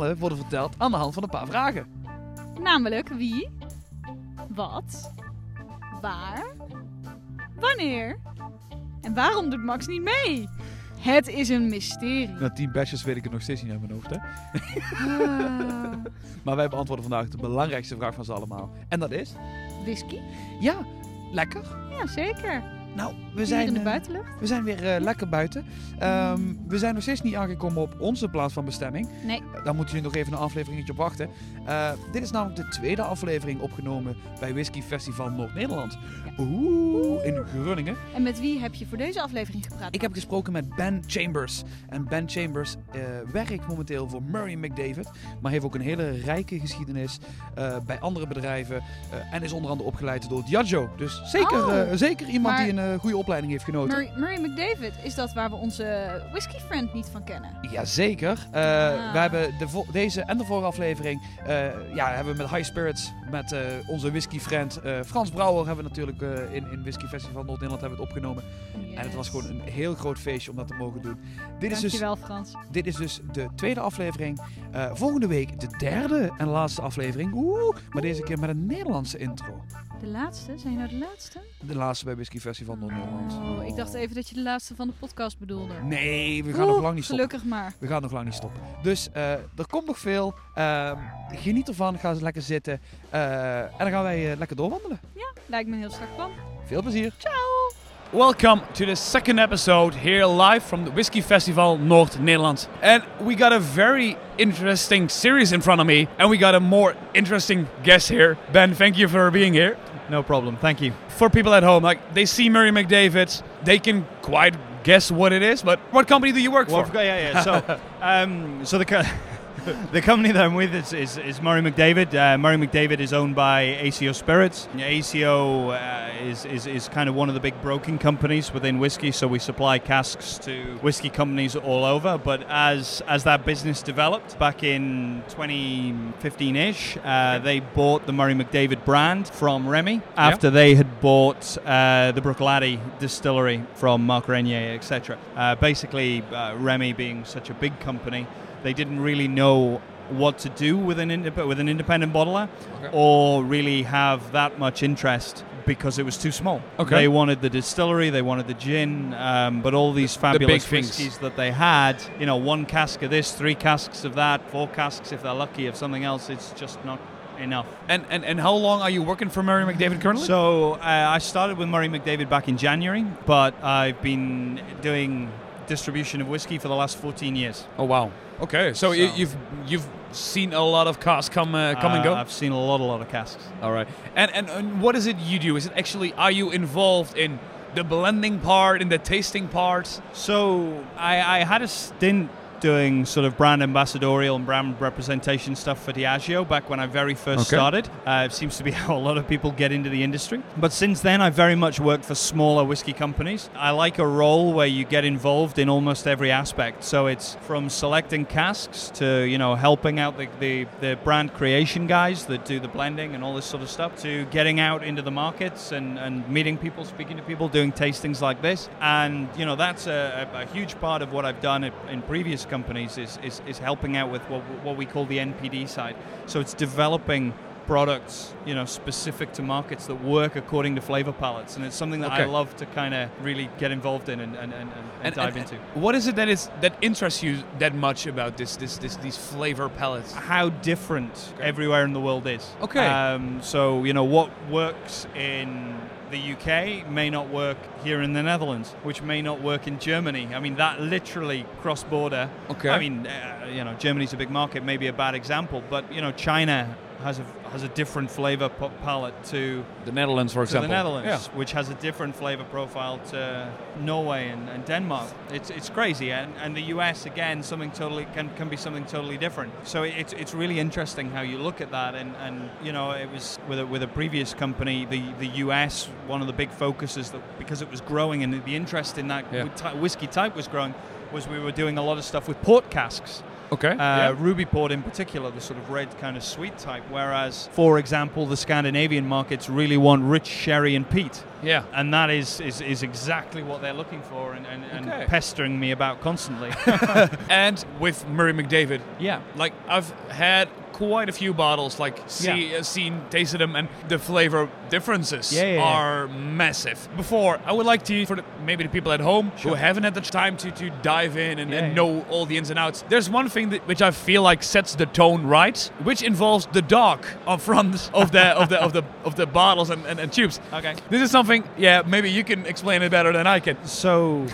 Verhalen worden verteld aan de hand van een paar vragen. Namelijk wie, wat, waar, wanneer en waarom doet Max niet mee? Het is een mysterie. Na tien badges weet ik het nog steeds niet uit mijn hoofd, hè? Ah, Maar wij beantwoorden vandaag de belangrijkste vraag van ze allemaal. En dat is... whisky? Ja, lekker. Ja, zeker. Nou, we zijn... in de eh, buitenlucht? We zijn weer eh, lekker buiten. Ehm, we zijn nog steeds niet aangekomen op onze plaats van bestemming. Nee. Eh, Daar moeten jullie nog even een afleveringetje op wachten. Dit is namelijk de tweede aflevering opgenomen bij Whisky Festival Noord-Nederland. Oeh, in Groningen. En met wie heb je voor deze aflevering gepraat? Ik heb gesproken met Ben Chambers. En Ben Chambers werkt momenteel voor Murray McDavid. Maar heeft ook een hele rijke geschiedenis bij andere bedrijven. en is onder andere opgeleid door Diageo. Dus zeker, Oh. zeker iemand Maar- die een eh, goede opleiding heeft genoten. Murray, Murray McDavid, is dat waar we onze whisky friend niet van kennen? Jazeker. Eh Ah. We hebben de deze en de vorige aflevering eh, ja, hebben we met High Spirits, met onze whisky-friend eh, Frans Brouwer, hebben we natuurlijk in, in Whisky Festival Noord-Nederland hebben we het opgenomen. En het was gewoon een heel groot feestje om dat te mogen doen. Dit is dus, Dankjewel Frans. dit is dus de tweede aflevering. Volgende week de derde en laatste aflevering. Oeh, maar deze keer met een Nederlandse intro. De laatste? Zijn nou de laatste? De laatste bij Whisky Festival Noord-Nederland. Oh, ik dacht even dat je de laatste van de podcast bedoelde. Nee, we gaan Oeh, nog lang niet stoppen. Gelukkig maar. We gaan nog lang niet stoppen. Dus eh, er komt nog veel. Ehm, geniet ervan. Ga eens lekker zitten. Eh, en dan gaan wij eh, lekker doorwandelen. Lijkt me een heel strak plan. Veel plezier. Ciao! Welcome to the second episode here live from the Whiskey Festival North Netherlands. And we got a very interesting series in front of me, and we got a more interesting guest here. Ben, thank you for being here. No problem. Thank you. For people at home, like they see Murray McDavid, they can quite guess what it is, but what company do you work Well, for? Yeah, yeah. So, um, so the the company that I'm with is, is, is Murray McDavid. Uh, Murray McDavid is owned by ACO Spirits. ACO uh, is, is is kind of one of the big broking companies within whiskey. So we supply casks to whiskey companies all over. But as as that business developed back in 2015-ish, uh, they bought the Murray McDavid brand from Remy after they had bought uh, the Bruichladdich distillery from Mark Reynier, etc. Uh, basically, uh, Remy being such a big company, they didn't really know what to do with an indep- with an independent bottler, Okay. or really have that much interest because it was too small. Okay. They wanted the distillery, they wanted the gin, um, but all these fabulous things. whiskies that they had, you know, one cask of this, three casks of that, four casks if they're lucky of something else, it's just not enough. And, and and how long are you working for Murray McDavid currently? So uh, I started with Murray McDavid back in January, but I've been doing distribution of whiskey for the last 14 years. oh wow. Okay, so, you, So- you've you've seen a lot of cars come uh, come and Uh, go. I've seen a lot, a lot of casks. All right. And, and and what is it you do? Is it actually are you involved in the blending part, in the tasting part? So I, I had a stint doing sort of brand ambassadorial and brand representation stuff for Diageo back when I very first Okay. started. Uh, it seems to be how a lot of people get into the industry. But since then, I've very much worked for smaller whiskey companies. I like a role where you get involved in almost every aspect. So it's from selecting casks to you know helping out the, the, the brand creation guys that do the blending and all this sort of stuff to getting out into the markets and, and meeting people, speaking to people, doing tastings like this. And you know that's a, a, a huge part of what I've done in previous companies is, is, is helping out with what, what we call the NPD side. So it's developing products, you know, specific to markets that work according to flavor palettes, and it's something that I love to kind of really get involved in and, and, and, and, And- dive into. What is it that is that interests you that much about this this this these flavor palettes? how different everywhere in the world is. Okay. Um, so you know what works in the UK may not work here in the Netherlands, which may not work in Germany. I mean that literally cross border. Okay. I mean, uh, you know, Germany's a big market, maybe a bad example, but you know, China has a has a different flavor p- palette to The Netherlands, for to example. the Netherlands, Yeah. which has a different flavor profile to Norway and, and Denmark. It's, it's crazy, and, and the US again, something totally can, can be something totally different. So it's, it's really interesting how you look at that, and, and you know it was with a, with a previous company, the the US, one of the big focuses that because it was growing and the interest in that Yeah. whiskey type was growing, was we were doing a lot of stuff with port casks. Okay. Uh, yeah. Ruby port in particular, the sort of red kind of sweet type. Whereas, for example, the Scandinavian markets really want rich sherry and peat. Yeah. and that is, is, is exactly what they're looking for and, and, and Okay. pestering me about constantly. And with Murray McDavid, yeah. like I've had quite a few bottles, like see, uh, seen, tasted them, and the flavor differences Yeah, yeah, yeah. are massive. Before, I would like to, for the, maybe the people at home who haven't had the time to, to dive in and, Yeah, and yeah. know all the ins and outs. There's one thing that, which I feel like sets the tone right, which involves the dog on front of the of the of the of the bottles and, and, and tubes. Okay. This is something, yeah, maybe you can explain it better than I can. So,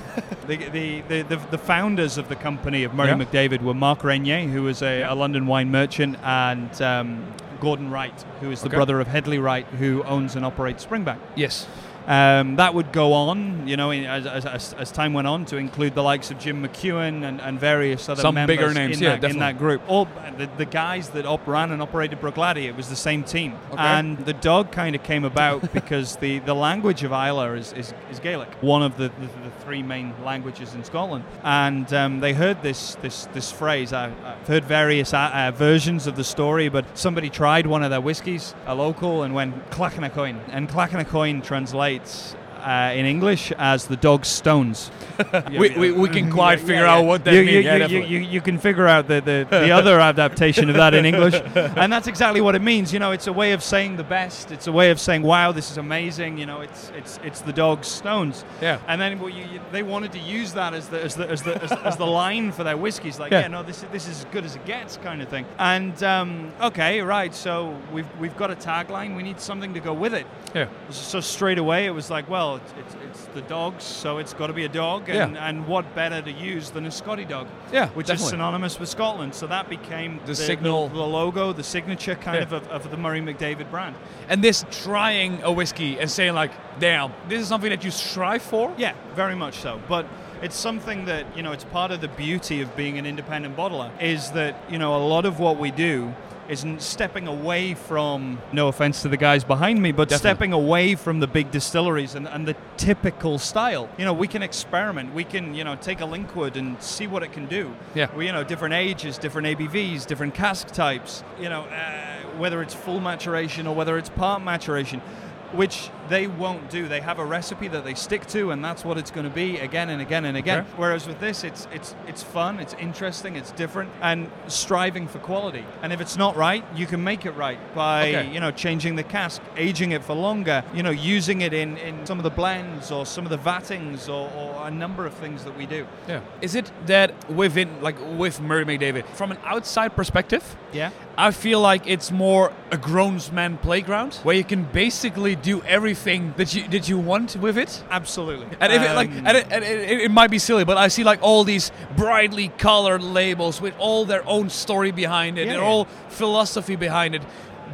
the, the, the, the, the founders of the company of Murray Yeah. McDavid were Mark Reynier, who was a, a London wine merchant, and um, Gordon Wright, who is the Okay. brother of Hedley Wright, who owns and operates Springbank. Yes. Um, that would go on, you know, as, as, as, time went on, to include the likes of Jim McEwan and, and various other Some members bigger names, in, yeah, that, in that group. All the, the guys that op- ran and operated Bruichladdich, it was the same team. Okay. And the dog kind of came about because the, the language of Islay is, is, is Gaelic, one of the, the, the three main languages in Scotland. And um, they heard this this this phrase. I, I've heard various uh, uh, versions of the story, but somebody tried one of their whiskies, a local, and went Clachan a Choin. And Clachan a Choin translates rights uh, in English, as the dog stones. We, we, we can quite Yeah, figure yeah. out what that you, means. You, Yeah, you, you, can figure out the, the, the other adaptation of that in English. And that's exactly what it means. You know, it's a way of saying the best. It's a way of saying, wow, this is amazing. You know, it's it's it's the dog's stones. Yeah. And then well, they wanted to use that as the as the as the, as, as the line for their whiskeys. Like, Yeah. yeah, no, this is this is as good as it gets, kind of thing. And um, okay, right. So we've we've got a tagline. We need something to go with it. yeah. So straight away, it was like, well, it's, it's, it's the dogs, so it's got to be a dog, and, Yeah. and what better to use than a Scotty dog, Yeah, which definitely. is synonymous with Scotland. So that became The signal. the, logo, the signature kind Yeah. of, of of the Murray McDavid brand. And this trying a whiskey and saying like, damn, this is something that you strive for. Yeah, very much so. But it's something that you know, it's part of the beauty of being an independent bottler is that you know a lot of what we do isn't stepping away from no offense to the guys behind me but Definitely. stepping away from the big distilleries and, and the typical style you know we can experiment we can you know take a Linkwood and see what it can do Yeah. we, you know different ages different abvs different cask types you know uh, whether it's full maturation or whether it's part maturation which they won't do. They have a recipe that they stick to, and that's what it's going to be again and again and again. Okay. Whereas with this, it's it's it's fun, it's interesting, it's different, and striving for quality. And if it's not right, you can make it right by Okay. you know changing the cask, aging it for longer, you know using it in in some of the blends or some of the vattings or, or a number of things that we do. Yeah. Is it that within, like with Murray McDavid, from an outside perspective, Yeah. I feel like it's more a grown man playground where you can basically do everything that you did you want with it. Absolutely. And if it, like, Um, and, it, and it, it might be silly, but I see like all these brightly colored labels with all their own story behind it, Yeah, and yeah. all philosophy behind it,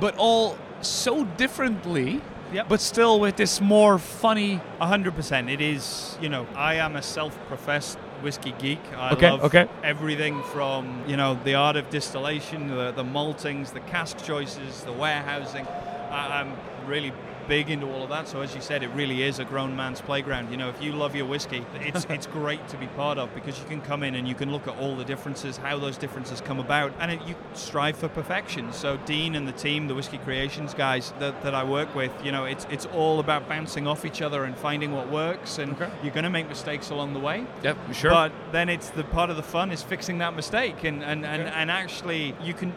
but all so differently. Yep. But still with this more funny. A hundred percent. It is. You know, I am a self-professed whiskey geek. I Okay, love okay. everything from you know the art of distillation, the, the maltings, the cask choices, the warehousing. I, I'm really big into all of that. So as you said, it really is a grown man's playground. You know, if you love your whiskey, it's it's great to be part of because you can come in and you can look at all the differences, how those differences come about, and it, you strive for perfection. So Dean and the team, the whiskey creations guys that, that I work with, you know, it's it's all about bouncing off each other and finding what works. And Okay. you're going to make mistakes along the way. Yep, sure. But then it's the part of the fun is fixing that mistake, and and, and, and actually you can,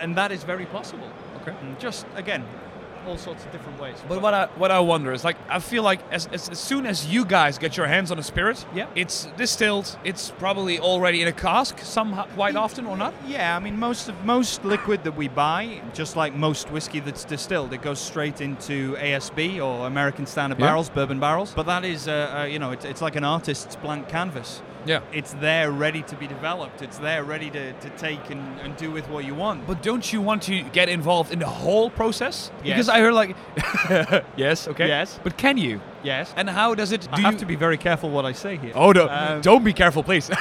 and that is very possible. Okay. And just again, all sorts of different ways. But what I what I wonder is like I feel like as, as, as soon as you guys get your hands on a spirit, Yeah. it's distilled, it's probably already in a cask somehow quite often or not. Yeah, I mean most of most liquid that we buy, just like most whiskey that's distilled, it goes straight into ASB or American Standard Yeah. barrels, bourbon barrels. But that is, uh, uh, you know, it's, it's like an artist's blank canvas. Yeah. It's there, ready to be developed. It's there, ready to, to take and, and do with what you want. But don't you want to get involved in the whole process? Yes. Because I heard like yes, okay. Yes. But can you? Yes, And how does it? Do I have you, to be very careful what I say here. Oh no! Um, don't be careful, please. no,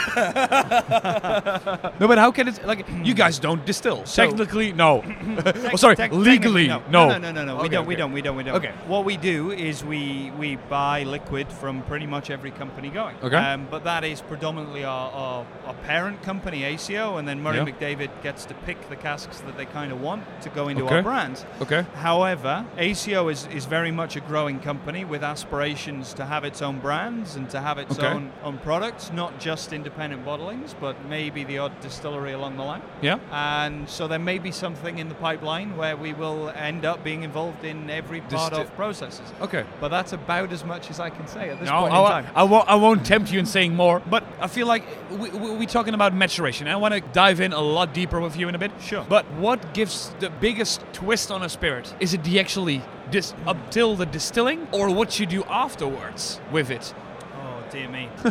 but how can it? Like you guys don't distill. So- Technically, no. oh, sorry. Tec- legally, technically, no. No, no, no, no. we Okay, don't. We don't. We don't. We don't. Okay. What we do is we we buy liquid from pretty much every company going. Okay. Um, but that is predominantly our, our, our parent company, ACO, and then Murray Yeah. McDavid gets to pick the casks that they kind of want to go into Okay. our brand. Okay. However, ACO is, is very much a growing company with aspirations aspirations to have its own brands and to have its Okay. own own products, not just independent bottlings, but maybe the odd distillery along the line. Yeah. And so there may be something in the pipeline where we will end up being involved in every part Disti- of processes. Okay. But that's about as much as I can say at this No, point I, in time. I, won't, I won't tempt you in saying more, but I feel like we, we, we're talking about maturation. I want to dive in a lot deeper with you in a bit. Sure. But what gives the biggest twist on a spirit? Is it the actually dis- up till the distilling, or what you do afterwards with it? Dear me.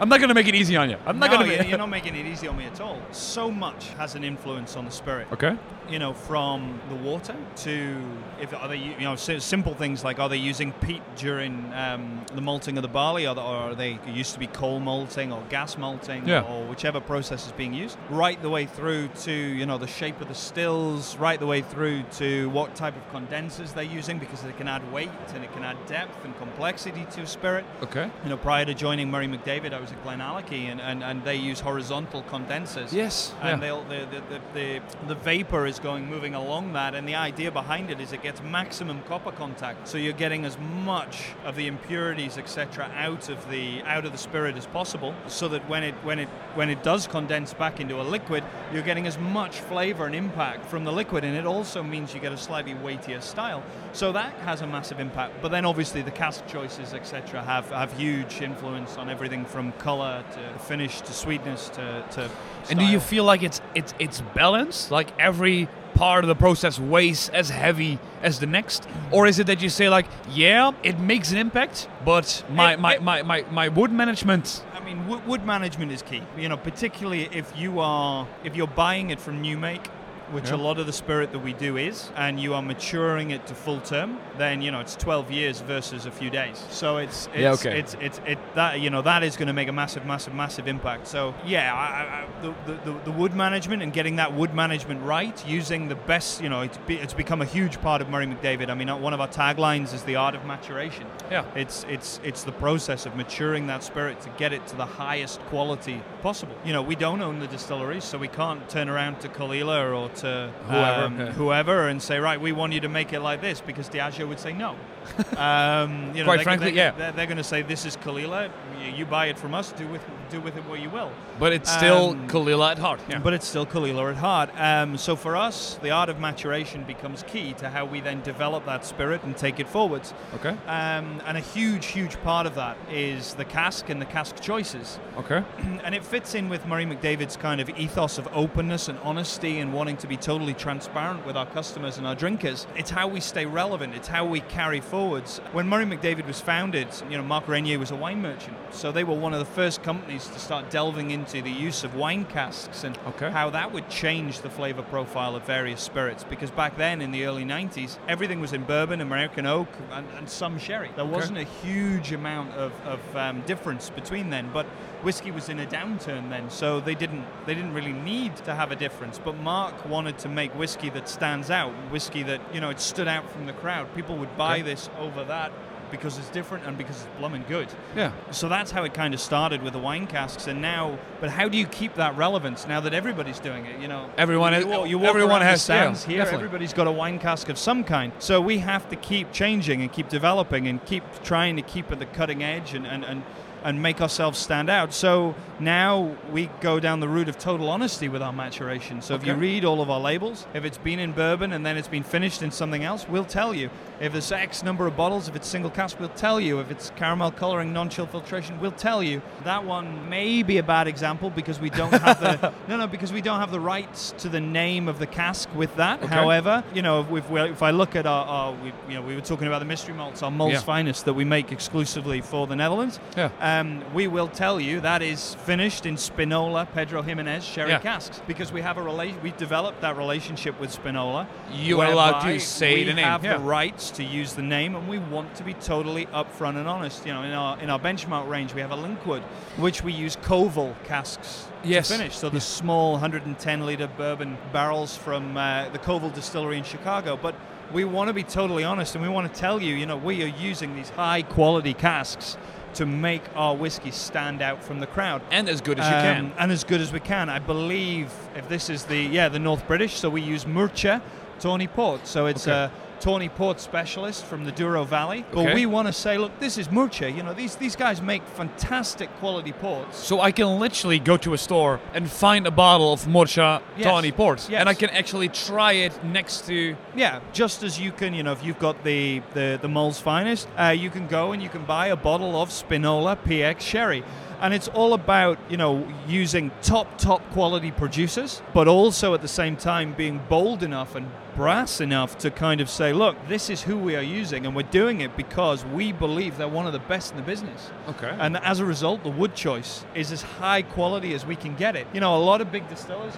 I'm not gonna make it easy on you. I'm not no, gonna. you- Make you're not making it easy on me at all. So much has an influence on the spirit. Okay. You know, from the water to if are they you know simple things like are they using peat during um, the malting of the barley, or, or are they used to be coal malting or gas malting, Yeah. or whichever process is being used, right the way through to you know the shape of the stills, right the way through to what type of condensers they're using because it can add weight and it can add depth and complexity to a spirit. Okay. You know, prior to joining Murray McDavid, I was at Glenallachie, and, and, and they use horizontal condensers. Yes. And yeah. they'll, the, the, the, the, the vapor is going moving along that, and the idea behind it is it gets maximum copper contact, so you're getting as much of the impurities, etc., out of the out of the spirit as possible, so that when it when it when it does condense back into a liquid, you're getting as much flavor and impact from the liquid, and it also means you get a slightly weightier style. So that has a massive impact. But then obviously the cask choices, etc., have have huge influence on everything from color to finish to sweetness to to. And do you feel like it's it's it's balanced? Like every part of the process weighs as heavy as the next, or is it that you say like, yeah, it makes an impact, but my It- my, it- my, my, my wood management. I mean, wood, wood management is key. You know, particularly if you are if you're buying it from new make, which Yeah. a lot of the spirit that we do is, and you are maturing it to full term, then you know it's 12 years versus a few days. So it's, it's Yeah, okay. it's it's it that you know that is going to make a massive, massive, massive impact. So yeah, I, I, the, the, the wood management and getting that wood management right, using the best, you know, it's, be, it's become a huge part of Murray McDavid. I mean, uh, one of our taglines is the art of maturation. Yeah. It's it's it's the process of maturing that spirit to get it to the highest quality possible. You know, we don't own the distilleries, so we can't turn around to Caol Ila or to Whoever, um, whoever and say, right, we want you to make it like this because Diageo would say no. Um, you know, Quite they're, frankly, they're, yeah. they're, they're going to say this is Caol Ila. You, you buy it from us. Do with do with it what you will. But it's still Um, Caol Ila at heart. Yeah. But it's still Caol Ila at heart. Um, so for us, the art of maturation becomes key to how we then develop that spirit and take it forwards. okay. Um, and a huge, huge part of that is the cask and the cask choices. Okay. and it fits in with Murray McDavid's kind of ethos of openness and honesty and wanting to be totally transparent with our customers and our drinkers. It's how we stay relevant. It's how we carry forwards. When Murray McDavid was founded, you know, Mark Reynier was a wine merchant. So they were one of the first companies to start delving into the use of wine casks and Okay. how that would change the flavor profile of various spirits. Because back then in the early 90s, everything was in bourbon, American oak, and, and some sherry. There wasn't a huge amount of, of um, difference between then, but whiskey was in a downturn then, so they didn't they didn't really need to have a difference. But Mark wanted to make whiskey that stands out, whiskey that you know it stood out from the crowd. People would buy Okay. this over that because it's different and because it's blooming good. Yeah. So that's how it kind of started with the wine casks, and now. But how do you keep that relevance now that everybody's doing it? You know, Everyone you, walk- you walk everyone has- yeah, here. definitely. Everybody's got a wine cask of some kind. So we have to keep changing and keep developing and keep trying to keep at the cutting edge and and. and and make ourselves stand out. So now we go down the route of total honesty with our maturation. So if you read all of our labels, if it's been in bourbon and then it's been finished in something else, we'll tell you. If there's X number of bottles, if it's single cask, we'll tell you. If it's caramel coloring, non-chill filtration, we'll tell you. That one may be a bad example because we don't have the no no because we don't have the rights to the name of the cask with that. Okay. However, you know if, we, if I look at our, our we, you know we were talking about the mystery malts, our malts Yeah. finest that we make exclusively for the Netherlands. Yeah. Uh, Um, we will tell you that is finished in Spinola Pedro Jimenez sherry Yeah. casks because we have a relation. We developed that relationship with Spinola. You are allowed to say the name, We have yeah. the rights to use the name, and we want to be totally upfront and honest. You know, in our in our benchmark range, we have a Linkwood, which we use Koval casks Yes. to finish. So the small 110 liter bourbon barrels from uh, the Koval distillery in Chicago, but. We want to be totally honest, and we want to tell you, you know, we are using these high quality casks to make our whiskey stand out from the crowd And as good as you um, can. and as good as we can. I believe if this is the yeah the North British, so we use Murcha Tawny Port. So it's Okay. a Tawny Port specialist from the Douro Valley. But Okay. we want to say, look, this is Murcia. You know, these these guys make fantastic quality ports. So I can literally go to a store and find a bottle of Morcha Yes. Tawny Port, Yes. and I can actually try it next to. Yeah, just as you can, you know, if you've got the the, the Mull's finest, uh, you can go and you can buy a bottle of Spinola PX Sherry. And it's all about, you know, using top, top quality producers, but also at the same time being bold enough and brass enough to kind of say, look, this is who we are using, and we're doing it because we believe they're one of the best in the business. Okay. And as a result, the wood choice is as high quality as we can get it. You know, a lot of big distillers,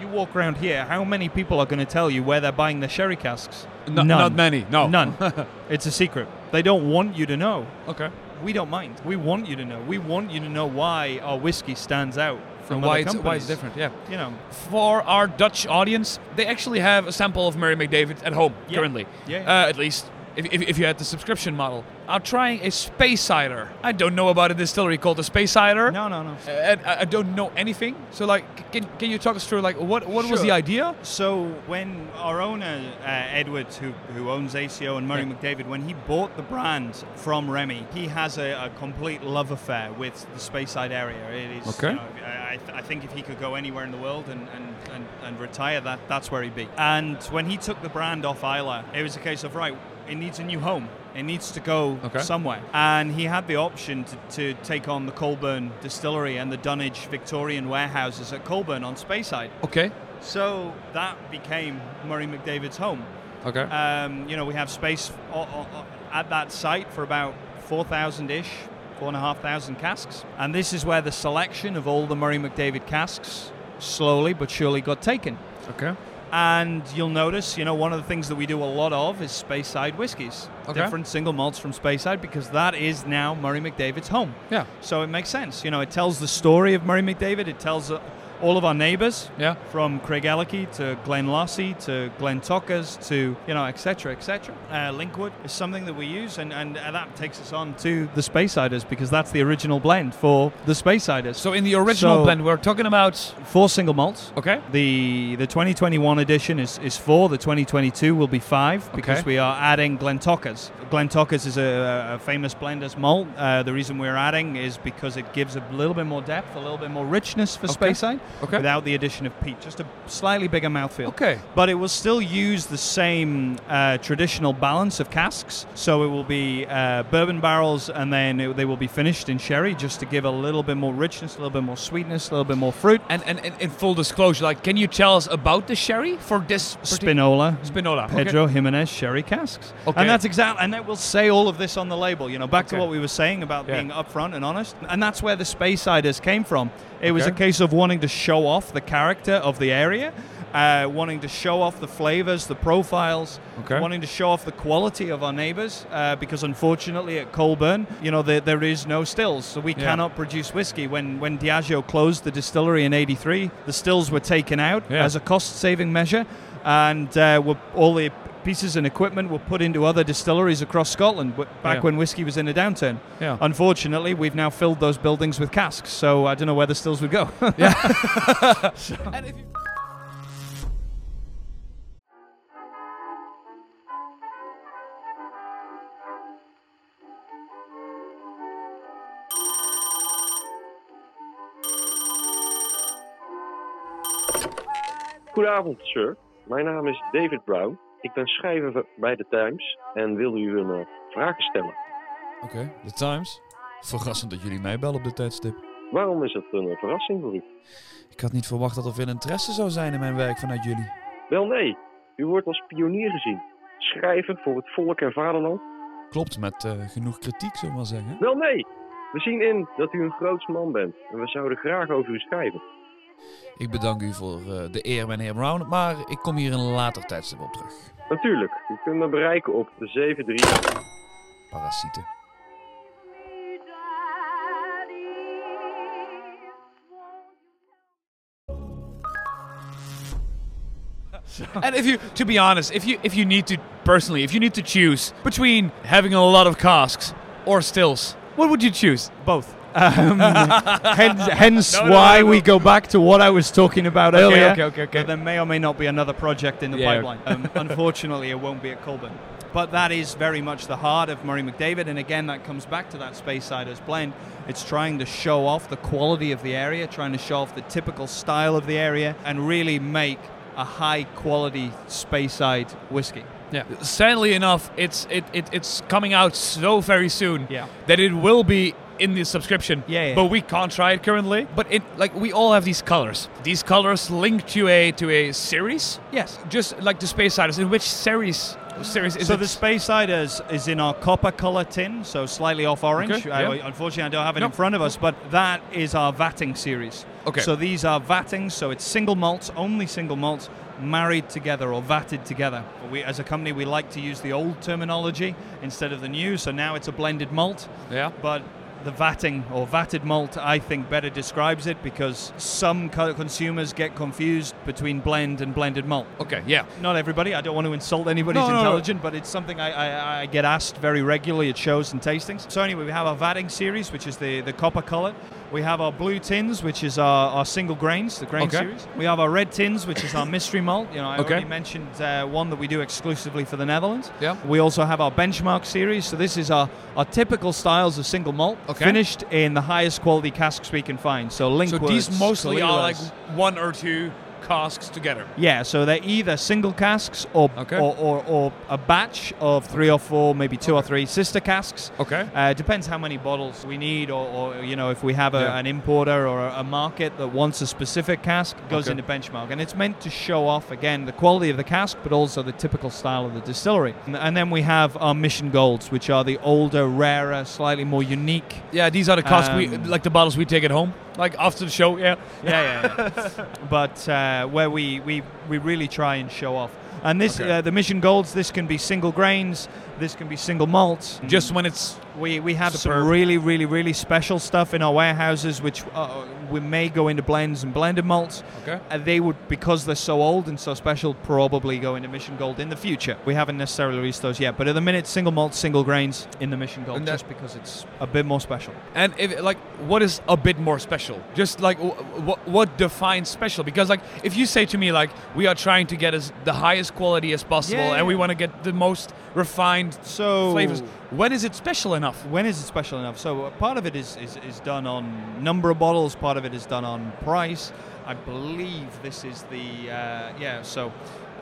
you, you walk around here, how many people are going to tell you where they're buying their sherry casks? No- None. not many, no. None. it's a secret. They don't want you to know. okay. We don't mind. We want you to know. We want you to know why our whiskey stands out from why it's, why it's different? Yeah. You know, For our Dutch audience, they actually have a sample of Murray McDavid at home Yeah. currently. Yeah. Uh, at least if, if, if you had the subscription model. I'm trying a Speysider. I don't know about a distillery called a Speysider. no, no, no. Uh, and I I don't know anything. So like, can, can you talk us through like what what was the idea? So when our owner uh, Edward, who, who owns ACO and Murray Yeah. McDavid, when he bought the brand from Remy, he has a, a complete love affair with the Speyside area. It is. Okay. You know, I, I th- I think if he could go anywhere in the world and, and, and, and retire, that that's where he'd be. And when he took the brand off Islay, it was a case of right, it needs a new home. It needs to go Okay. somewhere. And he had the option to, to take on the Coleburn distillery and the Dunnage Victorian warehouses at Coleburn on Speyside. Okay. So that became Murray McDavid's home. Okay. Um, you know, we have space at that site for about 4,000 ish, 4,500 casks. And this is where the selection of all the Murray McDavid casks slowly but surely got taken. okay. And you'll notice, you know, one of the things that we do a lot of is Speyside whiskies. Okay. Different single malts from Speyside because that is now Murray McDavid's home. Yeah. So it makes sense. You know, it tells the story of Murray McDavid. It tells uh, all of our neighbours Yeah. from Craigellachie to Glenlossie to Glentauchers to you know etc etc. Uh, Linkwood is something that we use, and, and that takes us on to the Speysiders because that's the original blend for the Speysiders. So in the original So- blend, we're talking about. four single malts. Okay. The the 2021 edition is, is four. The 2022 will be five because Okay. we are adding Glentauchers. Glen Tockers is a, a famous blenders malt. Uh, the reason we're adding is because it gives a little bit more depth, a little bit more richness for Okay. Speyside Okay. without the addition of peat. Just a slightly bigger mouthfeel. Okay. But it will still use the same uh, traditional balance of casks. So it will be uh, bourbon barrels and then it, they will be finished in sherry just to give a little bit more richness, a little bit more sweetness, a little bit more fruit. And, and, and in full disclosure, like, can you tell us about the sherry for this Spinola. Spinola? okay. Pedro Jimenez sherry casks. Okay. And that's exactly, and that will say all of this on the label. You know, back Okay. to what we were saying about Yeah. being upfront and honest. And that's where the Speysiders came from. It was a case of wanting to show off the character of the area, uh, wanting to show off the flavors, the profiles, Okay. wanting to show off the quality of our neighbors. Uh, because unfortunately at Coleburn, you know, there, there is no stills, so we Yeah. cannot produce whiskey. When when Diageo closed the distillery in '83, the stills were taken out Yeah. as a cost-saving measure, and uh, were, all the pieces and equipment were put into other distilleries across Scotland w- back Yeah. when whiskey was in a downturn. Yeah. Unfortunately, we've now filled those buildings with casks, so I don't know where the stills would go. And if you- Goedenavond, sir. Mijn naam is David Brown. Ik ben schrijver bij The Times en wil u een eh, vraag stellen. Oké, The Times. Verrassend dat jullie mij bellen op dit tijdstip. Waarom is het een eh, verrassing voor u? Ik had niet verwacht dat er veel interesse zou zijn in mijn werk vanuit jullie. Wel nee, u wordt als pionier gezien. Schrijver voor het volk en vaderland. Klopt, met eh, genoeg kritiek, zullen we maar zeggen. Wel nee, we zien in dat u een groots man bent en we zouden graag over u schrijven. Ik bedank u voor eh, de eer, meneer Brown, maar ik kom hier een later tijdstip op terug. Natuurlijk, u kunt me bereiken op de 73... Parasieten. and if you, to be honest, if you if you need to personally, if you need to choose between having a lot of casks or stills, what would you choose? Both. Um, hence hence No, no, why no, no. we go back to what I was talking about earlier. okay, okay, okay. There may or may not be another project in the Yeah. pipeline. Um, unfortunately, it won't be at Coleburn. But that is very much the heart of Murray McDavid, and again, that comes back to that Speysiders blend. It's trying to show off the quality of the area, trying to show off the typical style of the area, and really make a high quality Space Side whiskey. Yeah. Sadly enough, it's it, it it's coming out so very soon Yeah. that it will be in the subscription. Yeah, yeah. But we can't try it currently. But it like we all have these colors. These colors link to a to a series. Yes. Just like the Speysiders. In which series series is so it? the Speysiders is in our copper color tin, so slightly off orange. Okay, I- unfortunately, I don't have it No. in front of us, but that is our vatting series. Okay. So these are vattings, so it's single malts, only single malts, married together or vatted together. We, as a company, we like to use the old terminology instead of the new. So now it's a blended malt, yeah. but the vatting or vatted malt, I think, better describes it because some co- consumers get confused between blend and blended malt Okay. Yeah. not everybody. I don't want to insult anybody's No, no, no. but it's something I, I, I get asked very regularly at shows and tastings. So anyway, we have our vatting series, which is the, the copper color. We have our blue tins, which is our, our single grains, the grain Okay. series. We have our red tins, which is our mystery malt. You know, I Okay. already mentioned uh, one that we do exclusively for the Netherlands. Yeah. We also have our benchmark series. So this is our, our typical styles of single malt, Okay. finished in the highest quality casks we can find. So So these mostly are like one or two casks together. Yeah, so they're either single casks or, Okay. or, or, or a batch of three or four, maybe two or three sister casks. Okay. Uh, depends how many bottles we need, or, or you know, if we have a, Yeah. an importer or a, a market that wants a specific cask, goes Okay. into benchmark, and it's meant to show off again the quality of the cask, but also the typical style of the distillery. And, and then we have our Mission Golds, which are the older, rarer, slightly more unique. Yeah, these are the casks we Um, like the bottles we take at home, like after the show. Yeah. Yeah, yeah, yeah. but uh, where we, we, we really try and show off. And this, Okay. uh, the Mission Golds. this can be single grains, this can be single malts. Just when it's We, we have Superb. some really, really, really special stuff in our warehouses, which uh, we may go into blends and blended malts. okay. And they would, because they're so old and so special, probably go into Mission Gold in the future. We haven't necessarily released those yet, but at the minute, single malts, single grains in the Mission Gold, just because it's a bit more special. And if like, what is a bit more special? Just like, what what defines special? Because like, if you say to me like, we are trying to get as the highest quality as possible, Yeah, and we want to get the most refined So flavors, when is it special enough? When is it special enough? So uh, part of it is, is, is done on number of bottles, part of it is done on price. I believe this is the, uh, yeah, so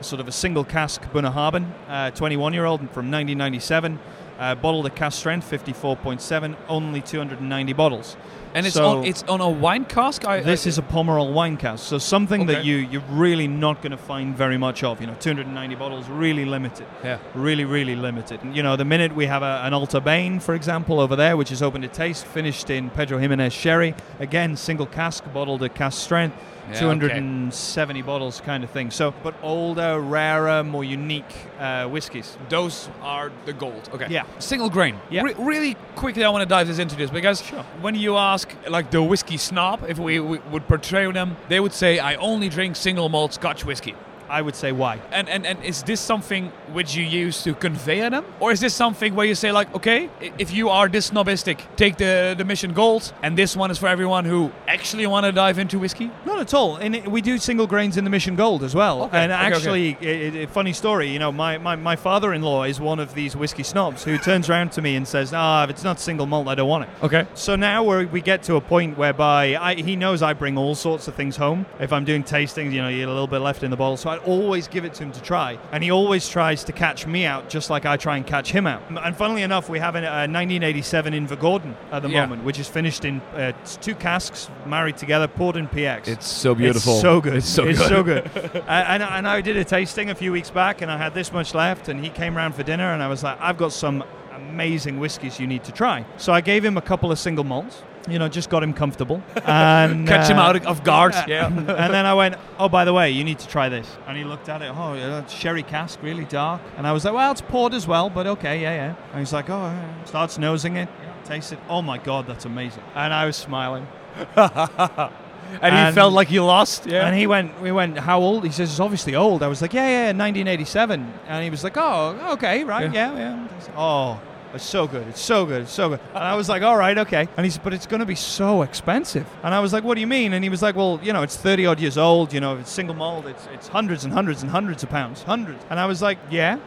sort of a single cask Bunnahabhain, uh, 21 year old from 1997, uh, bottled at cask strength, 54.7, only 290 bottles. And it's So- on it's on a wine cask. I, This is a Pomerol wine cask, so something that you, you're really not going to find very much of. You know, 290 bottles, really limited. yeah. really, really limited. You know, the minute we have a, an Allt-a-Bhainne, for example, over there, which is open to taste, finished in Pedro Jimenez sherry, again, single cask, bottled at cask strength, Yeah, 270 bottles kind of thing. So, but older, rarer, more unique uh, whiskies. Those are the gold. Okay. Yeah. Single grain. Yeah. Re- really quickly, I want to dive this into this because Sure. when you ask like the whiskey snob, if we, we would portray them, they would say, "I only drink single malt Scotch whiskey." I would say why. And, and and is this something which you use to convey them, or is this something where you say like, okay, if you are this snobistic, take the the Mission Gold, and this one is for everyone who actually want to dive into whiskey? Not at all. And we do single grains in the Mission Gold as well. Okay, And okay, okay. actually, i- i- funny story, you know, my, my, my father in law is one of these whiskey snobs who turns around to me and says, ah, if it's not single malt, I don't want it. Okay. So now we we get to a point whereby I, he knows I bring all sorts of things home. If I'm doing tastings, you know, you get a little bit left in the bottle. So I always give it to him to try. And he always tries to catch me out just like I try and catch him out. And funnily enough, we have a, a 1987 Invergordon at the Yeah. moment, which is finished in uh, two casks married together, poured in PX. It's so beautiful. It's so good. It's so it's good. so good. and, and, and I did a tasting a few weeks back, and I had this much left, and he came round for dinner, and I was like, I've got some amazing whiskies you need to try. So I gave him a couple of single malts. You know, just got him comfortable. And Catch him uh, out of guard. Yeah. and then I went, oh, by the way, you need to try this. And he looked at it, oh, yeah, sherry cask, really dark. And I was like, well, it's poured as well, but okay, yeah, yeah. And he's like, oh, yeah. starts nosing it, tastes it. Oh my God, that's amazing. And I was smiling. and he felt like he lost. Yeah. And he went, we went, how old? He says, it's obviously old. I was like, yeah, yeah, 1987. And he was like, oh, okay, right, yeah, yeah. Oh, It's so good. It's so good. It's so good. And I was like, all right, okay. And he said, but it's going to be so expensive. And I was like, what do you mean? And he was like, well, you know, it's 30 odd years old. You know, it's single malt. It's, it's hundreds and hundreds and hundreds of pounds. Hundreds. And I was like, yeah.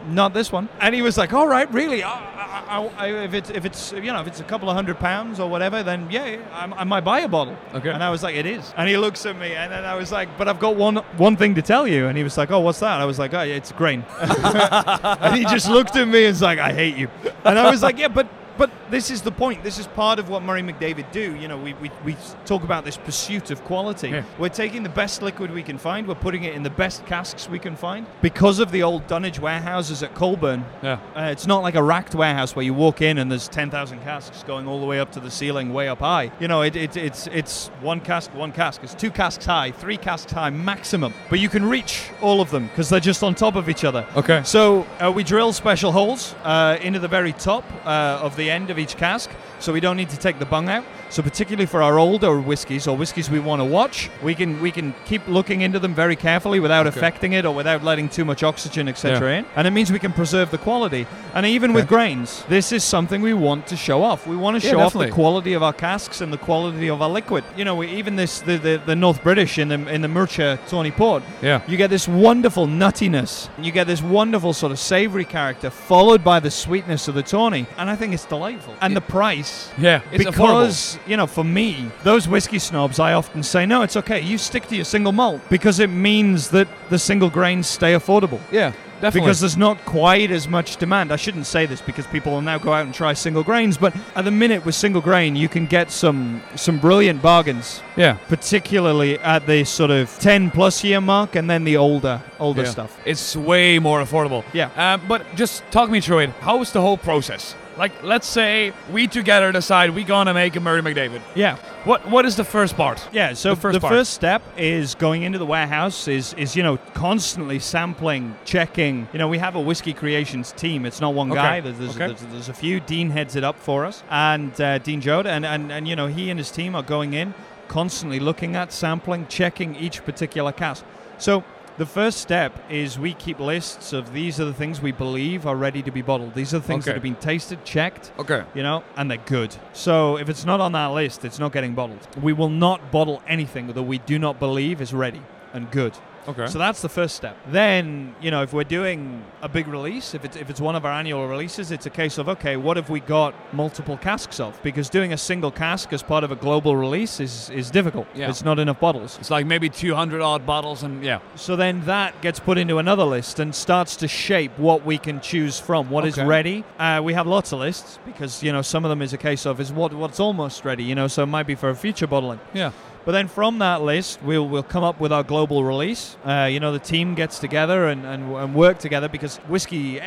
Not this one. And he was like, all right, really? I, I, I, if, it's, if it's, you know, if it's a couple of hundred pounds or whatever, then yeah, I, I might buy a bottle. Okay. And I was like, it is. And he looks at me and then I was like, but I've got one, one thing to tell you. And he was like, oh, what's that? I was like, oh, it's grain. and he just looked at me and was like, I hate you. And I was like, yeah, but but this is the point. This is part of what Murray McDavid do. You know, we, we, we talk about this pursuit of quality. Yeah. We're taking the best liquid we can find. We're putting it in the best casks we can find. Because of the old dunnage warehouses at Coleburn, Yeah. uh, it's not like a racked warehouse where you walk in and there's 10,000 casks going all the way up to the ceiling, way up high. You know, it, it, it's it's one cask, one cask. It's two casks high, three casks high maximum. But you can reach all of them because they're just on top of each other. Okay. So uh, we drill special holes uh, into the very top uh, of the end of each cask, so we don't need to take the bung out. So particularly for our older whiskies or whiskies we want to watch, we can we can keep looking into them very carefully without Okay. affecting it or without letting too much oxygen etc. Yeah. in, and it means we can preserve the quality. And even with grains, this is something we want to show off. We want to Yeah, show off the quality of our casks and the quality of our liquid. You know, we, even this the, the, the North British in the in the Murcha Tawny Port, Yeah. you get this wonderful nuttiness. You get this wonderful sort of savory character, followed by the sweetness of the tawny, and I think it's delightful. And the price, Yeah. It's because you know, for me, those whiskey snobs, I often say, no, it's okay. You stick to your single malt because it means that the single grains stay affordable. affordable. Yeah. Definitely. Because there's not quite as much demand. I shouldn't say this because people will now go out and try single grains, but at the minute with single grain, you can get some some brilliant bargains yeah. particularly at the sort of 10 plus year mark and then the older older Yeah. stuff It's way more affordable. Yeah. Um, but just talk me through it. How is the whole process? Like, let's say we together decide we're gonna make a Murray McDavid. yeah. What What is the first part? yeah so The the first first, step is going into the warehouse is is you know constantly sampling checking. You know we have a whiskey creations team. It's not one Okay. guy there's, there's, Okay. there's, there's a few. Dean heads it up for us. And uh, dean Joda and, and and you know he and his team are going in constantly looking at sampling checking each particular cask so the first step is we keep lists of these are the things we believe are ready to be bottled. These are the things Okay. that have been tasted, checked, Okay. you know, and they're good. So if it's not on that list, it's not getting bottled. We will not bottle anything that we do not believe is ready and good. Okay. So that's the first step. Then, you know, if we're doing a big release, if it's if it's one of our annual releases, it's a case of okay, what have we got multiple casks of? Because doing a single cask as part of a global release is is difficult. Yeah. It's not enough bottles. it's like maybe 200 odd bottles, and yeah. So then that gets put into another list and starts to shape what we can choose from. What is Okay. ready? Uh, we have lots of lists because you know some of them is a case of is what what's almost ready. You know, so it might be for a future bottling. Yeah. But then from that list, we'll we'll come up with our global release. Uh, you know, the team gets together and, and, and work together because whiskey.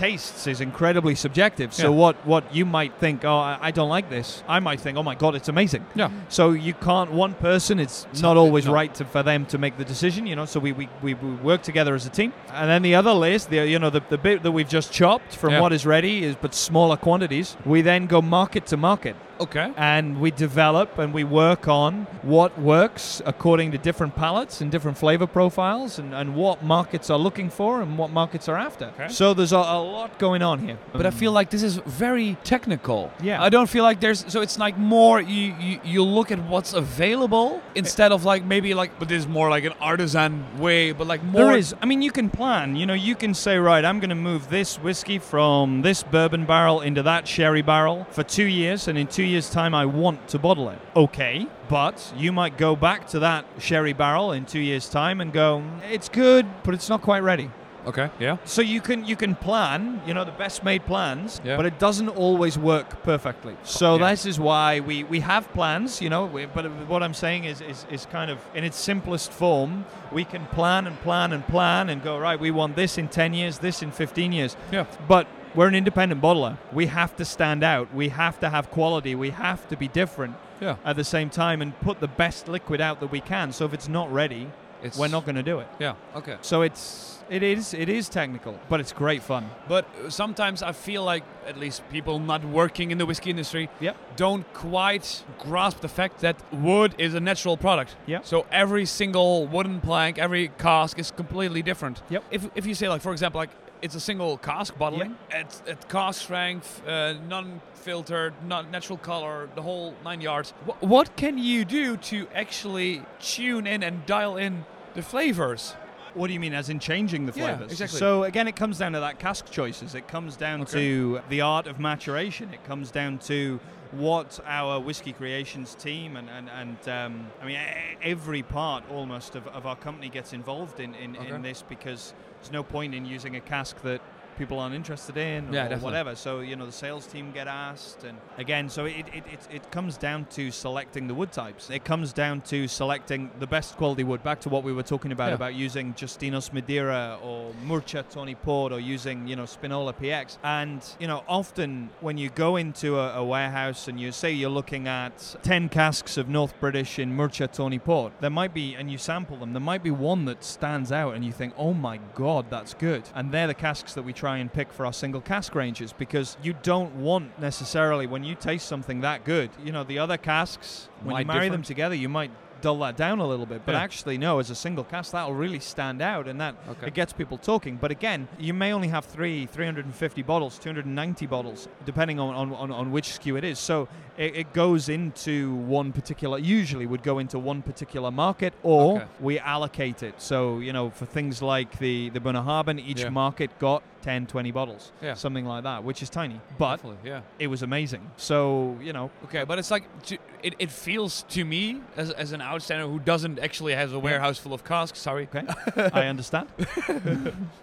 Tastes is incredibly subjective. So Yeah. what, what you might think, oh, I, I don't like this. I might think, oh my god, it's amazing. Yeah. So you can't one person. It's not always no. right to, for them to make the decision. You know. So we, we, we, we work together as a team. And then the other list, the you know the, the bit that we've just chopped from Yeah. what is ready is but smaller quantities. We then go market to market Okay. and we develop and we work on what works according to different palates and different flavor profiles and, and what markets are looking for and what markets are after. Okay. So there's a, a lot going on here. But I feel mm. like this is very technical. Yeah. I don't feel like there's so it's like more you you, you look at what's available instead of like maybe like but this is more like an artisan way, but like more There is. I mean, you can plan. You know, you can say, right, I'm going to move this whiskey from this bourbon barrel into that sherry barrel for two years, and in two years' time, I want to bottle it. Okay. But you might go back to that sherry barrel in two years' time and go, mm, it's good, but it's not quite ready. Okay. Yeah. So you can you can plan, you know, the best made plans, Yeah. but it doesn't always work perfectly. So Yeah. this is why we, we have plans, you know, we, but what I'm saying is, is is kind of in its simplest form, we can plan and plan and plan and go right. We want this in 10 years, this in 15 years. Yeah. But we're an independent bottler. We have to stand out. We have to have quality. We have to be different Yeah. at the same time and put the best liquid out that we can. So if it's not ready, It's we're not going to do it. Yeah. Okay. So it's It is. It is technical, but it's great fun. But uh, sometimes I feel like at least people not working in the whiskey industry Yep. don't quite grasp the fact that wood is a natural product. Yeah. So every single wooden plank, every cask is completely different. Yep. If, if you say like for example like it's a single cask bottling at, at cask strength, uh, non-filtered, not natural color, the whole nine yards. Wh- what can you do to actually tune in and dial in the flavors? What do you mean, as in changing the flavors? Yeah, exactly. So again, it comes down to that cask choices. It comes down Okay. to the art of maturation. It comes down to what our whiskey creations team and and, and um, I mean every part almost of, of our company gets involved in in, Okay. in this because there's no point in using a cask that people aren't interested in Yeah, or whatever. So you know the sales team get asked, and again, so it, it, it, it comes down to selecting the wood types. It comes down to selecting the best quality wood. Back to what we were talking about Yeah. about using Justinos Madeira or Murcia Tawny Port or using you know Spinola PX. And you know often when you go into a, a warehouse and you say you're looking at ten casks of North British in Murcia Tawny Port, there might be and you sample them. There might be one that stands out and you think, oh my god, that's good. And they're the casks that we try and pick for our single cask ranges because you don't want necessarily when you taste something that good. You know the other casks when Might you marry them together, you might dull that down a little bit. But Yeah. actually, no, as a single cast, that'll really stand out, and that Okay. it gets people talking. But again, you may only have three, 350 bottles, 290 bottles, depending on, on, on, on which SKU it is. So it, it goes into one particular, usually would go into one particular market, or Okay. we allocate it. So, you know, for things like the, the Bunnahabhain, each Yeah. market got 10, 20 bottles, Yeah. something like that, which is tiny. But Definitely, yeah. it was amazing. So, you know, Okay, but it's like to, it, it feels to me as, as an outsider who doesn't actually has a warehouse full of casks. Sorry, okay, I understand.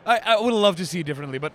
I, I would love to see it differently, but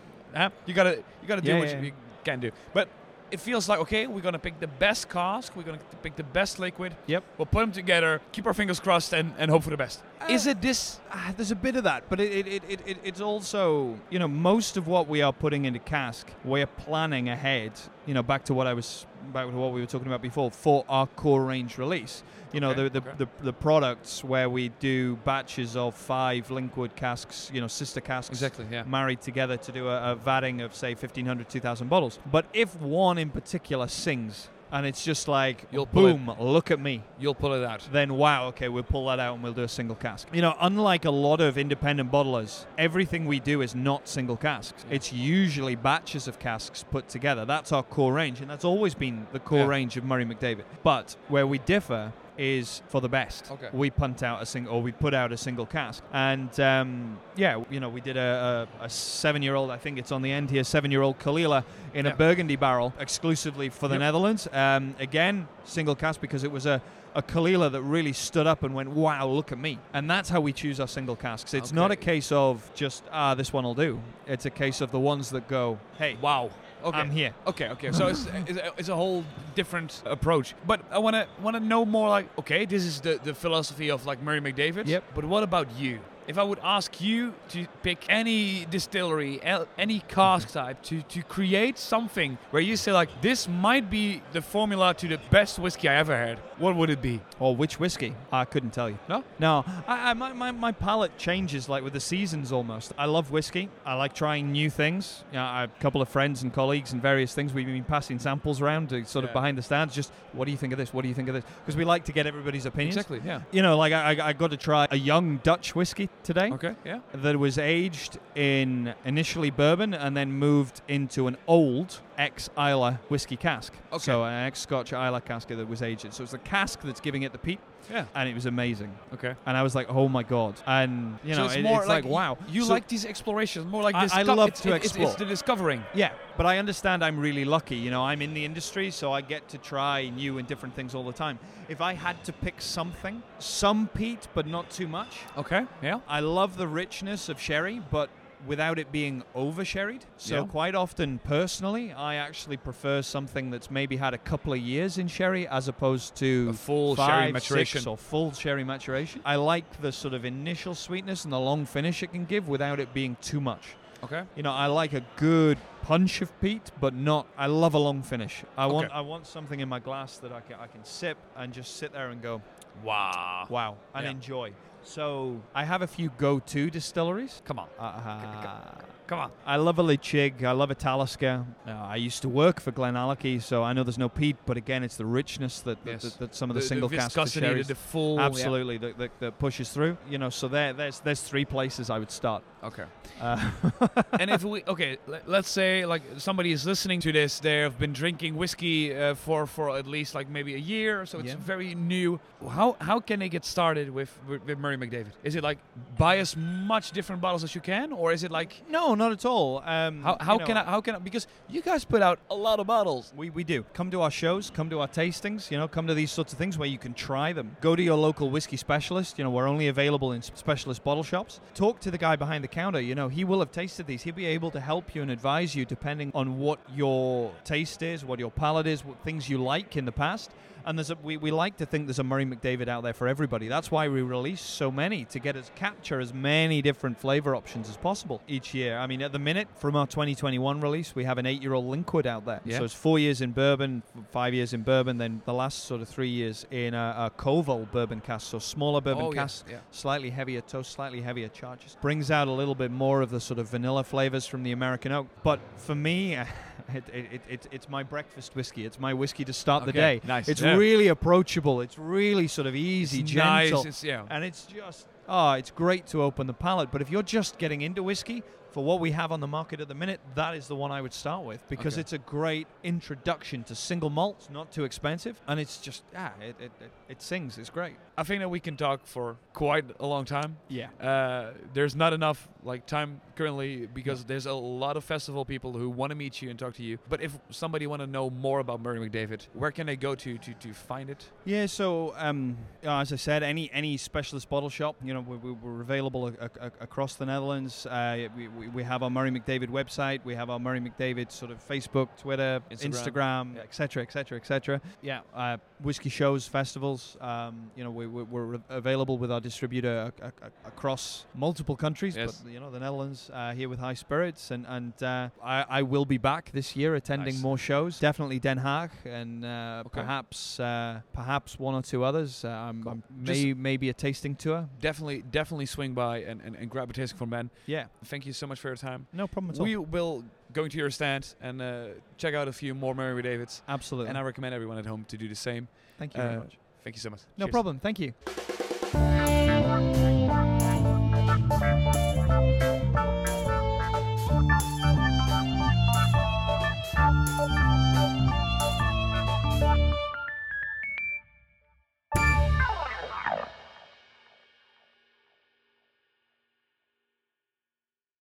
you gotta you gotta do Yeah, what yeah. you can do. But it feels like okay, we're gonna pick the best cask, we're gonna pick the best liquid. Yep. We'll put them together, keep our fingers crossed, and, and hope for the best. Is it this? Ah, there's a bit of that, but it, it, it, it, it, it's also, you know, most of what we are putting into cask, we're planning ahead, you know, back to what I was, back to what we were talking about before, for our core range release. You know, Okay, the, the, okay. the, the products where we do batches of five Linkwood casks, you know, sister casks. Exactly. Yeah. Married together to do a, a vatting of, say, 1,500, 2,000 bottles. But if one in particular sings, and it's just like, You'll pull it. boom, look at me You'll pull it out. then wow, okay, we'll pull that out and we'll do a single cask. You know, unlike a lot of independent bottlers, everything we do is not single casks. It's usually batches of casks put together. That's our core range, and that's always been the core Yeah. range of Murray McDavid. But where we differ is for the best. Okay. We punt out a single, or we put out a single cask, and um, yeah, you know, we did a, a, a seven-year-old. I think it's on the end here, seven-year-old Caol Ila in a Burgundy barrel, exclusively for the Yep. Netherlands. Um, again, single cask because it was a a Caol Ila that really stood up and went, wow, look at me. And that's how we choose our single casks. It's not a case of just, ah, this one will do. It's a case of the ones that go, hey, Wow. Okay. I'm here. Okay, okay. So it's, it's, a- it's a whole different approach. But I want to want to know more like, okay, this is the, the philosophy of like Murray McDavid. Yep. But what about you? If I would ask you to pick any distillery, any cask type, to, to create something where you say like, this might be the formula to the best whiskey I ever had, what would it be? Or which whiskey? I couldn't tell you. No? No, I, I, my, my, my palate changes like with the seasons almost. I love whiskey. I like trying new things. You know, I have a couple of friends and colleagues and various things. We've been passing samples around to sort Yeah. of behind the stands. Just what do you think of this? What do you think of this? Because we like to get everybody's opinions. Exactly. Yeah. You know, like I, I- I got to try a young Dutch whiskey today. Okay. Yeah. that was aged in initially bourbon and then moved into an old ex Islay whiskey cask. Okay. So an ex Scotch Islay cask that was aged. So it's the cask that's giving it the peat, Yeah. and it was amazing. Okay. And I was like, oh my god! And you so know, it's it- more it's like, wow. You So- like these explorations, more like I- this. I love to it's, explore. It's the discovering. Yeah, but I understand I'm really lucky. You know, I'm in the industry, so I get to try new and different things all the time. If I had to pick something, some peat, but not too much. Okay. Yeah. I love the richness of sherry, but without it being over sherried. So Yeah. quite often, personally, I actually prefer something that's maybe had a couple of years in sherry as opposed to A full five, sherry maturation. or full sherry maturation. I like the sort of initial sweetness and the long finish it can give without it being too much. Okay. You know, I like a good punch of peat, but not. I love a long finish. I want. Okay. I want something in my glass that I can I can sip and just sit there and go, Wow. wow, and Yeah. enjoy. So I have a few go-to distilleries. Come on. Uh, Come on. I love a Ledaig. I love a Talisker. Uh, I used to work for Glen Glenallachie, so I know there's no peat, but again, it's the richness that that, Yes. that, that some of the, the, single the the, sherries the full. yeah. absolutely that, that, that pushes through. You know, so there, there's there's three places I would start. Okay. Uh, and if we okay, let, let's say like somebody is listening to this, they have been drinking whiskey uh, for for at least like maybe a year, so it's Yeah. very new. How how can they get started with, with with Murray McDavid? Is it like buy as much different bottles as you can, or is it like no, not at all. Um, how how you know, can I how can I because you guys put out a lot of bottles. We, we do. Come to our shows, come to our tastings, you know, come to these sorts of things where you can try them. Go to your local whiskey specialist. You know, we're only available in specialist bottle shops. Talk to the guy behind the counter. You know, he will have tasted these. He'll be able to help you and advise you depending on what your taste is, what your palate is, what things you like in the past. And there's a, we, we like to think there's a Murray McDavid out there for everybody. That's why we release so many to get us capture as many different flavor options as possible each year. I mean, at the minute from our 2021 release, we have an eight-year-old Linkwood out there. Yeah. So it's four years in bourbon, five years in bourbon, then the last sort of three years in a, a Koval bourbon cask, so smaller bourbon oh cask, yes, yeah. slightly heavier toast, slightly heavier charges. Brings out a little bit more of the sort of vanilla flavors from the American oak. But for me, it, it, it, it, it's my breakfast whiskey. It's my whiskey to start the day. nice, It's yeah. really approachable. It's really sort of easy, It's gentle. nice. It's yeah. And it's just, oh, it's great to open the palate. But if you're just getting into whiskey, for what we have on the market at the minute, that is the one I would start with because Okay. it's a great introduction to single malts, not too expensive, and it's just, ah, it, it, it, it sings. It's great. I think that we can talk for quite a long time. Yeah. Uh, there's not enough like time currently because there's a lot of festival people who want to meet you and talk to you. But if somebody want to know more about Murray McDavid, where can they go to to, to find it? Yeah, so um, as I said, any any specialist bottle shop, you know, we, we're available a, a- across the Netherlands. Uh, we, we, we have our Murray McDavid website. We have our Murray McDavid sort of Facebook, Twitter, Instagram. Etc., etc., etc. Yeah, uh, whiskey shows, festivals. Um, you know, we, we, we're available with our distributor a, a, a- across multiple countries, Yes. but you know, the Netherlands uh, here with High Spirits, and and uh, I, I will be back this year attending Nice. more shows. Definitely Den Haag, and uh, Okay. perhaps uh, perhaps one or two others. Uh, I'm, Cool. May, maybe a tasting tour. Definitely, definitely swing by and, and, and grab a tasting from Ben. Yeah, Thank you so much for your time. no problem at all. We will go to your stand and uh, check out a few more Murray McDavids. Absolutely. And I recommend everyone at home to do the same. Thank you very uh, much. Thank you so much. No Cheers. problem. Thank you.